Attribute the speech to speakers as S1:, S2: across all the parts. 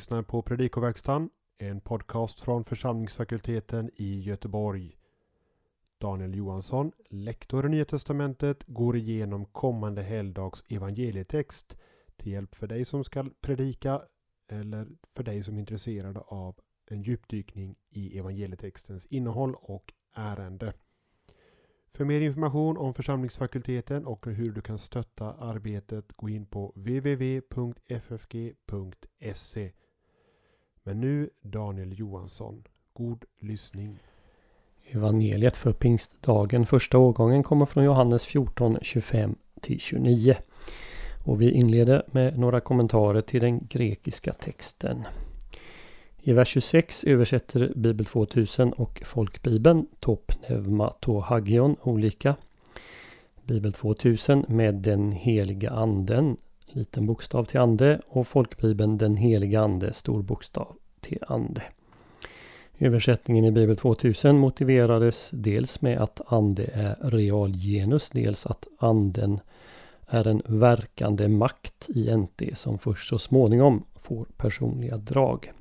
S1: lyssnar på Predikoverkstan, en podcast från församlingsfakulteten i Göteborg. Daniel Johansson, lektor i Nya Testamentet, går igenom kommande helgdags evangelietext till hjälp för dig som ska predika eller för dig som är intresserad av en djupdykning i evangelietextens innehåll och ärende. För mer information om församlingsfakulteten och hur du kan stötta arbetet gå in på www.ffg.se. Men nu Daniel Johansson. God lyssning.
S2: Evangeliet för pingstdagen, första årgången, kommer från Johannes 14, 25 29. Och vi inleder med några kommentarer till den grekiska texten. I vers 26 översätter Bibel 2000 och Folkbibeln Top Tohagion, olika. Bibel 2000 med den heliga anden, liten bokstav till ande och Folkbibeln den heliga ande, stor bokstav till ande. Översättningen i Bibel 2000 motiverades dels med att ande är realgenus, dels att anden är en verkande makt i NT som först så småningom får personliga drag.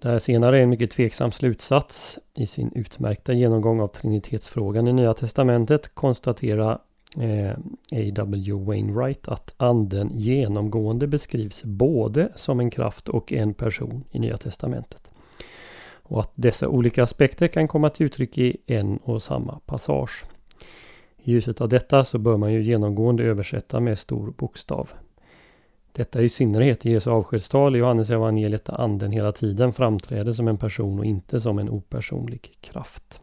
S2: Det här senare är en mycket tveksam slutsats. I sin utmärkta genomgång av trinitetsfrågan i Nya Testamentet konstaterar eh, A.W. Wainwright att anden genomgående beskrivs både som en kraft och en person i Nya Testamentet. Och att dessa olika aspekter kan komma till uttryck i en och samma passage. I ljuset av detta så bör man ju genomgående översätta med stor bokstav. Detta i synnerhet i Jesu avskedstal i Johannes evangeliet där anden hela tiden framträder som en person och inte som en opersonlig kraft.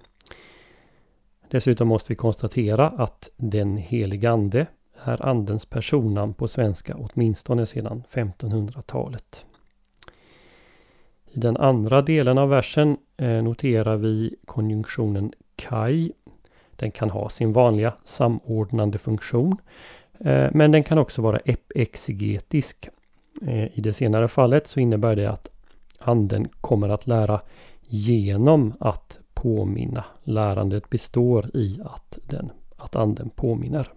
S2: Dessutom måste vi konstatera att den helige ande är andens personnamn på svenska åtminstone sedan 1500-talet. I den andra delen av versen eh, noterar vi konjunktionen kai. Den kan ha sin vanliga samordnande funktion eh, men den kan också vara exegetisk. Eh, I det senare fallet så innebär det att anden kommer att lära genom att påminna. Lärandet består i att, den, att anden påminner.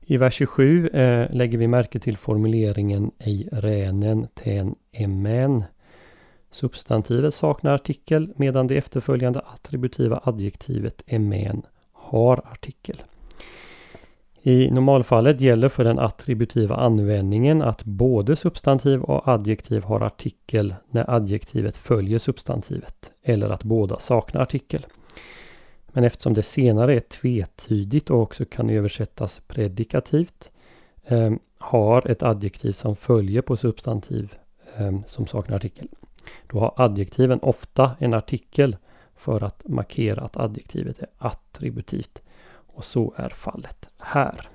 S2: I vers 27 eh, lägger vi märke till formuleringen ej ränen ten emen. Substantivet saknar artikel medan det efterföljande attributiva adjektivet emen har artikel. I normalfallet gäller för den attributiva användningen att både substantiv och adjektiv har artikel när adjektivet följer substantivet eller att båda saknar artikel. Men eftersom det senare är tvetydigt och också kan översättas predikativt eh, har ett adjektiv som följer på substantiv eh, som saknar artikel. Då har adjektiven ofta en artikel för att markera att adjektivet är attributivt. Och så är fallet här.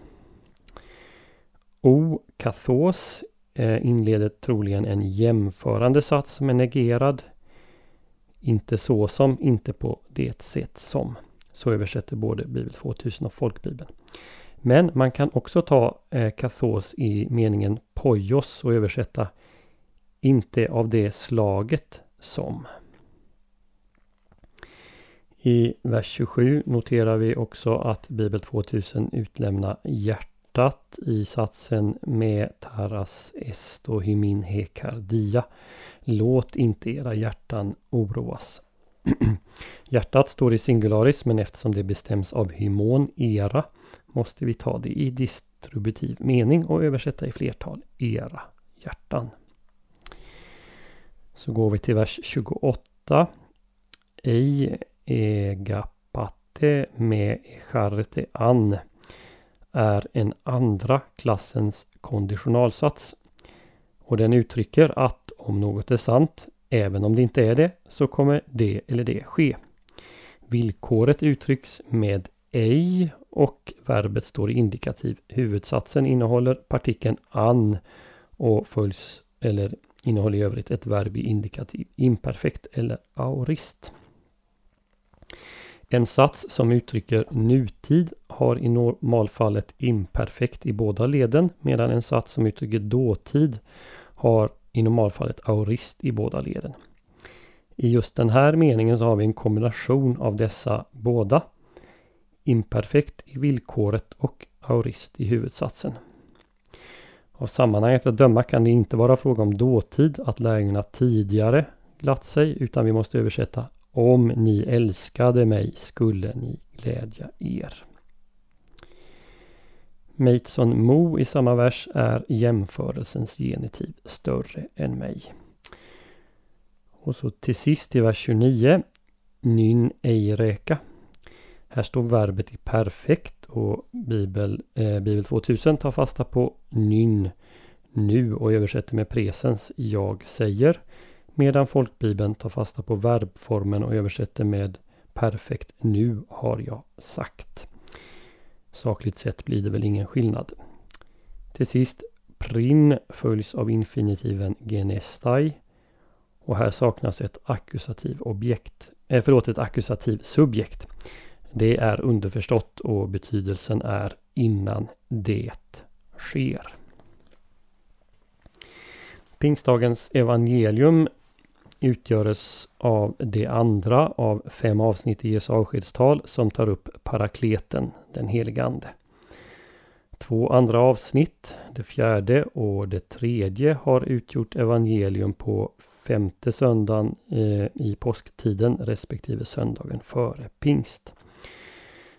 S2: O kathos eh, inleder troligen en jämförande sats som är negerad. Inte så som, inte på det sätt som. Så översätter både Bibel 2000 och Folkbibeln. Men man kan också ta eh, kathos i meningen pojos och översätta inte av det slaget som. I vers 27 noterar vi också att Bibel 2000 utlämnar hjärtat i satsen med taras esto och hymin hekardia. Låt inte era hjärtan oroas. hjärtat står i singularis men eftersom det bestäms av hymon, era, måste vi ta det i distributiv mening och översätta i flertal, era hjärtan. Så går vi till vers 28. Ej Egapate med Echarte an är en andra klassens konditionalsats. Och den uttrycker att om något är sant, även om det inte är det, så kommer det eller det ske. Villkoret uttrycks med ej och verbet står i indikativ. Huvudsatsen innehåller partikeln an och följs eller innehåller i övrigt ett verb i indikativ imperfekt eller aorist. En sats som uttrycker nutid har i normalfallet imperfekt i båda leden medan en sats som uttrycker dåtid har i normalfallet aorist i båda leden. I just den här meningen så har vi en kombination av dessa båda. Imperfekt i villkoret och aorist i huvudsatsen. Av sammanhanget att döma kan det inte vara fråga om dåtid, att lärjungarna tidigare glatt sig, utan vi måste översätta om ni älskade mig skulle ni glädja er. Mateson Mo i samma vers är jämförelsens genitiv större än mig. Och så till sist i vers 29. Nyn ej räka. Här står verbet i perfekt och Bibel, eh, Bibel 2000 tar fasta på nyn nu och översätter med presens jag säger. Medan folkbibeln tar fasta på verbformen och översätter med perfekt nu har jag sagt. Sakligt sett blir det väl ingen skillnad. Till sist, prin följs av infinitiven genestai. Och här saknas ett akkusativ objekt, eh, förlåt, ett akkusativ subjekt. Det är underförstått och betydelsen är innan det sker. Pingstdagens evangelium utgöres av det andra av fem avsnitt i Jesu avskedstal som tar upp parakleten, den helige Ande. Två andra avsnitt, det fjärde och det tredje, har utgjort evangelium på femte söndagen eh, i påsktiden respektive söndagen före pingst.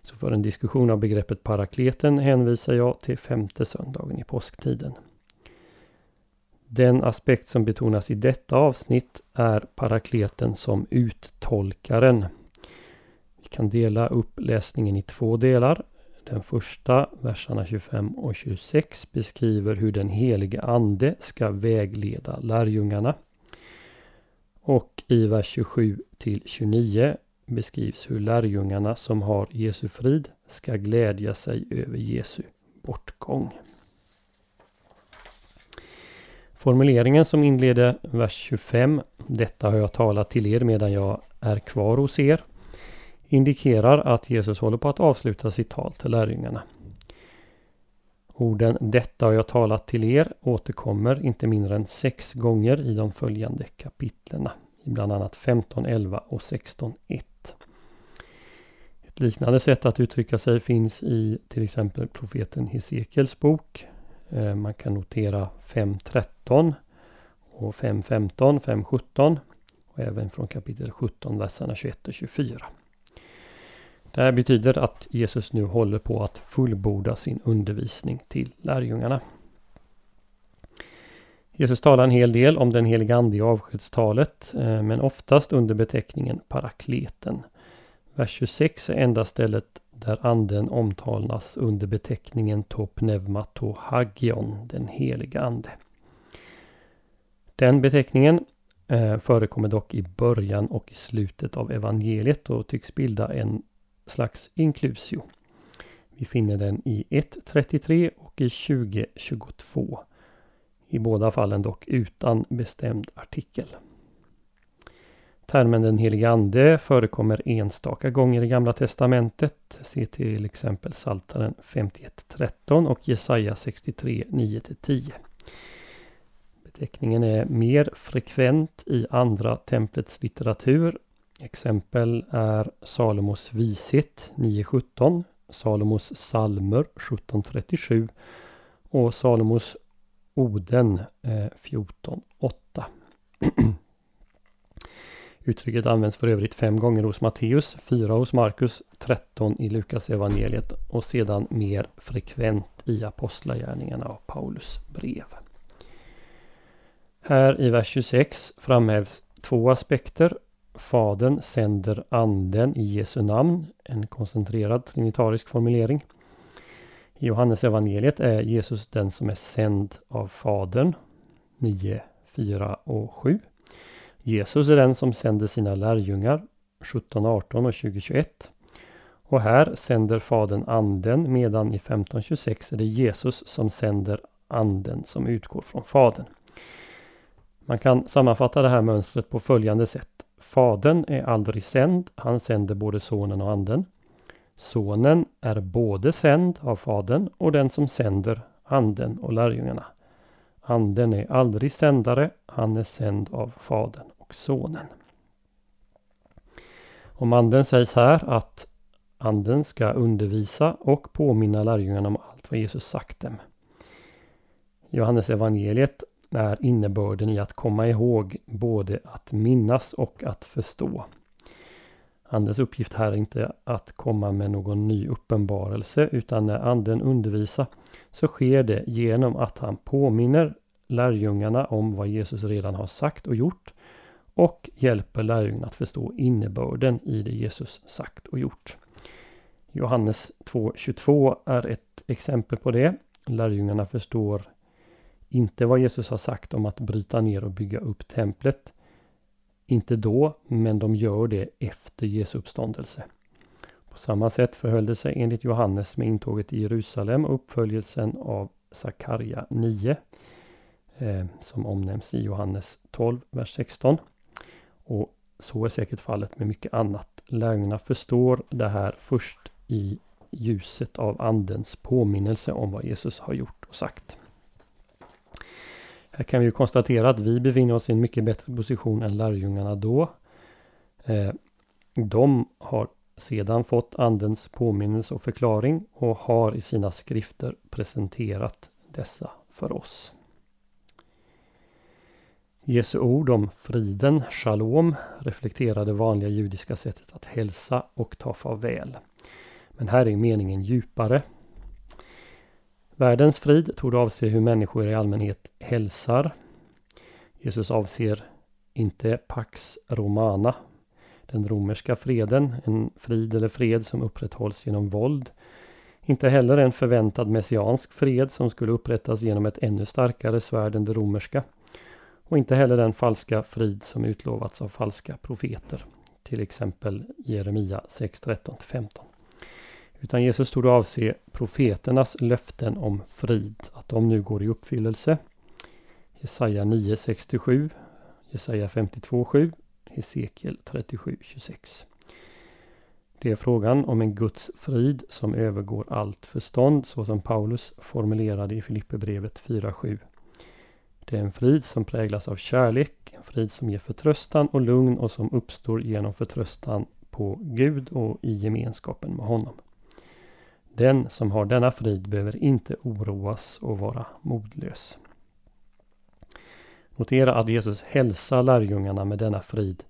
S2: Så för en diskussion av begreppet parakleten hänvisar jag till femte söndagen i påsktiden. Den aspekt som betonas i detta avsnitt är parakleten som uttolkaren. Vi kan dela upp läsningen i två delar. Den första, verserna 25 och 26, beskriver hur den helige Ande ska vägleda lärjungarna. Och i vers 27 till 29 beskrivs hur lärjungarna som har Jesu frid ska glädja sig över Jesu bortgång. Formuleringen som inleder vers 25, detta har jag talat till er medan jag är kvar hos er, indikerar att Jesus håller på att avsluta sitt tal till lärjungarna. Orden detta har jag talat till er återkommer inte mindre än sex gånger i de följande kapitlerna. I bland annat 15, 11 och 16, 1. Ett liknande sätt att uttrycka sig finns i till exempel profeten Hesekiels bok Eh, man kan notera 5.13 och 5.15, 5.17 och även från kapitel 17, verserna 21 och 24. Det här betyder att Jesus nu håller på att fullborda sin undervisning till lärjungarna. Jesus talar en hel del om den heliga Ande i avskedstalet, eh, men oftast under beteckningen parakleten. Vers 26 är enda stället där anden omtalas under beteckningen Topneumato den heliga ande. Den beteckningen eh, förekommer dock i början och i slutet av evangeliet och tycks bilda en slags inklusio. Vi finner den i 1.33 och i 20.22. I båda fallen dock utan bestämd artikel. Termen den helige Ande förekommer enstaka gånger i Gamla Testamentet. Se till exempel Psaltaren 51.13 och Jesaja 63 9-10. Beteckningen är mer frekvent i andra templets litteratur. Exempel är Salomos vishet 9.17, Salomos psalmer 17.37 och Salomos Oden 14.8. Eh, Uttrycket används för övrigt fem gånger hos Matteus, fyra hos Markus, 13 i Lukas evangeliet och sedan mer frekvent i Apostlagärningarna och Paulus brev. Här i vers 26 framhävs två aspekter. Fadern sänder anden i Jesu namn, en koncentrerad trinitarisk formulering. I Johannes evangeliet är Jesus den som är sänd av Fadern, 9, 4 och 7. Jesus är den som sänder sina lärjungar 17, 18 och 20, 21. Och här sänder Fadern anden medan i 1526 är det Jesus som sänder anden som utgår från Fadern. Man kan sammanfatta det här mönstret på följande sätt. Fadern är aldrig sänd, han sänder både sonen och anden. Sonen är både sänd av Fadern och den som sänder anden och lärjungarna. Anden är aldrig sändare, han är sänd av Fadern och Sonen. Om anden sägs här att anden ska undervisa och påminna lärjungarna om allt vad Jesus sagt dem. Johannes evangeliet är innebörden i att komma ihåg, både att minnas och att förstå. Andens uppgift här är inte att komma med någon ny uppenbarelse utan när anden undervisar så sker det genom att han påminner lärjungarna om vad Jesus redan har sagt och gjort och hjälper lärjungarna att förstå innebörden i det Jesus sagt och gjort. Johannes 2.22 är ett exempel på det. Lärjungarna förstår inte vad Jesus har sagt om att bryta ner och bygga upp templet. Inte då, men de gör det efter Jesu uppståndelse. På samma sätt förhöll det sig enligt Johannes med intåget i Jerusalem och uppföljelsen av Sakarja 9 eh, som omnämns i Johannes 12, vers 16. Och så är säkert fallet med mycket annat. Lärjungarna förstår det här först i ljuset av Andens påminnelse om vad Jesus har gjort och sagt. Här kan vi konstatera att vi befinner oss i en mycket bättre position än lärjungarna då. Eh, de har sedan fått Andens påminnelse och förklaring och har i sina skrifter presenterat dessa för oss. Jesu ord om friden, shalom, reflekterar det vanliga judiska sättet att hälsa och ta farväl. Men här är meningen djupare. Världens frid tog avse hur människor i allmänhet hälsar. Jesus avser inte Pax Romana, den romerska freden, en frid eller fred som upprätthålls genom våld. Inte heller en förväntad messiansk fred som skulle upprättas genom ett ännu starkare svärd än det romerska. Och inte heller den falska frid som utlovats av falska profeter. Till exempel Jeremia 6.13-15. Utan Jesus tog avse profeternas löften om frid, att de nu går i uppfyllelse. Jesaja 9.67, Jesaja 52.7, Hesekiel 37.26. Det är frågan om en Guds frid som övergår allt förstånd så som Paulus formulerade i Filipperbrevet 4.7. Det är en frid som präglas av kärlek, en frid som ger förtröstan och lugn och som uppstår genom förtröstan på Gud och i gemenskapen med honom. Den som har denna frid behöver inte oroas och vara modlös. Notera att Jesus hälsar lärjungarna med denna frid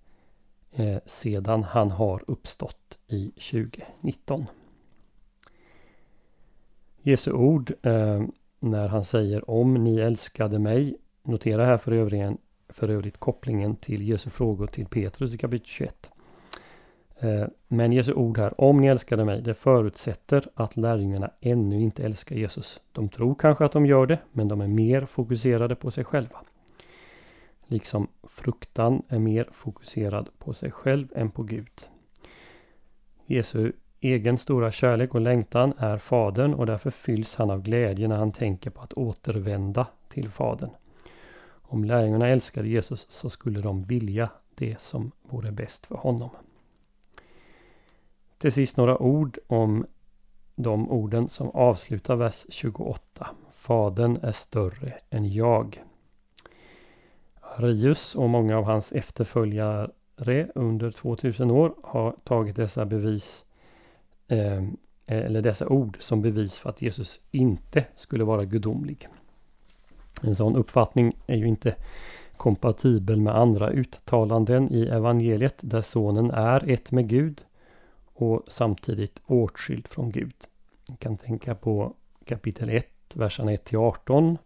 S2: eh, sedan han har uppstått i 2019. Jesu ord eh, när han säger om ni älskade mig. Notera här för, övrigen, för övrigt kopplingen till Jesu frågor till Petrus i kapitel 21. Eh, men Jesu ord här, om ni älskade mig, det förutsätter att lärjungarna ännu inte älskar Jesus. De tror kanske att de gör det, men de är mer fokuserade på sig själva. Liksom fruktan är mer fokuserad på sig själv än på Gud. Jesu egen stora kärlek och längtan är Fadern och därför fylls han av glädje när han tänker på att återvända till Fadern. Om lärjungarna älskade Jesus så skulle de vilja det som vore bäst för honom. Till sist några ord om de orden som avslutar vers 28. Fadern är större än jag. Arius och många av hans efterföljare under 2000 år har tagit dessa bevis eh, eller dessa ord som bevis för att Jesus inte skulle vara gudomlig. En sån uppfattning är ju inte kompatibel med andra uttalanden i evangeliet där sonen är ett med Gud och samtidigt åtskild från Gud. Ni kan tänka på kapitel 1, verserna 1 18,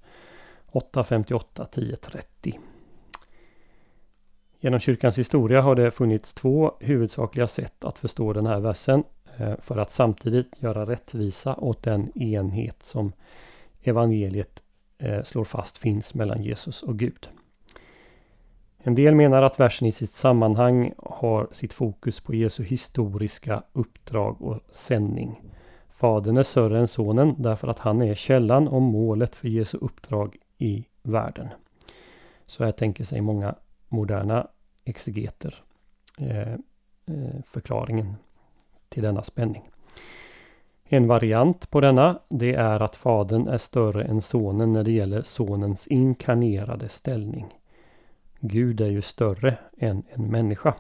S2: 8, 58, 10, 30. Genom kyrkans historia har det funnits två huvudsakliga sätt att förstå den här versen eh, för att samtidigt göra rättvisa åt den enhet som evangeliet eh, slår fast finns mellan Jesus och Gud. En del menar att versen i sitt sammanhang har sitt fokus på Jesu historiska uppdrag och sändning. Fadern är större än sonen därför att han är källan och målet för Jesu uppdrag i världen. Så här tänker sig många moderna exegeter eh, eh förklaringen till denna spänning. En variant på denna det är att fadern är större än sonen när det gäller sonens inkarnerade ställning. Gud är ju större än en människa.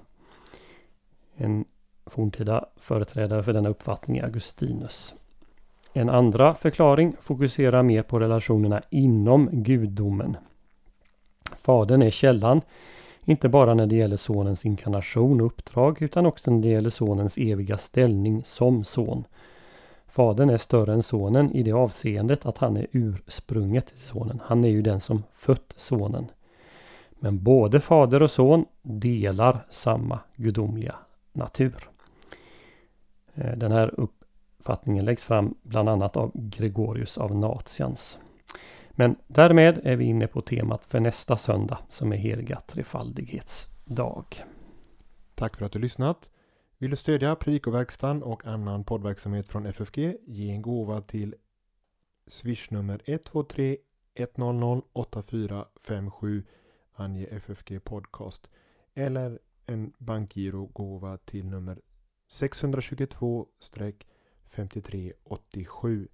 S2: En forntida företrädare för denna uppfattning är Augustinus. En andra förklaring fokuserar mer på relationerna inom gudomen. Fadern är källan, inte bara när det gäller sonens inkarnation och uppdrag utan också när det gäller sonens eviga ställning som son. Fadern är större än sonen i det avseendet att han är ursprunget till sonen. Han är ju den som fött sonen. Men både fader och son delar samma gudomliga natur. Eh, den här uppfattningen läggs fram bland annat av Gregorius av Natians. Men därmed är vi inne på temat för nästa söndag som är heliga trefaldighetsdag.
S1: Tack för att du lyssnat. Vill du stödja Predikoverkstan och annan poddverksamhet från FFG? Ge en gåva till swishnummer 123 100 8457 Ange FFG Podcast eller en bankgirogåva till nummer 622-5387.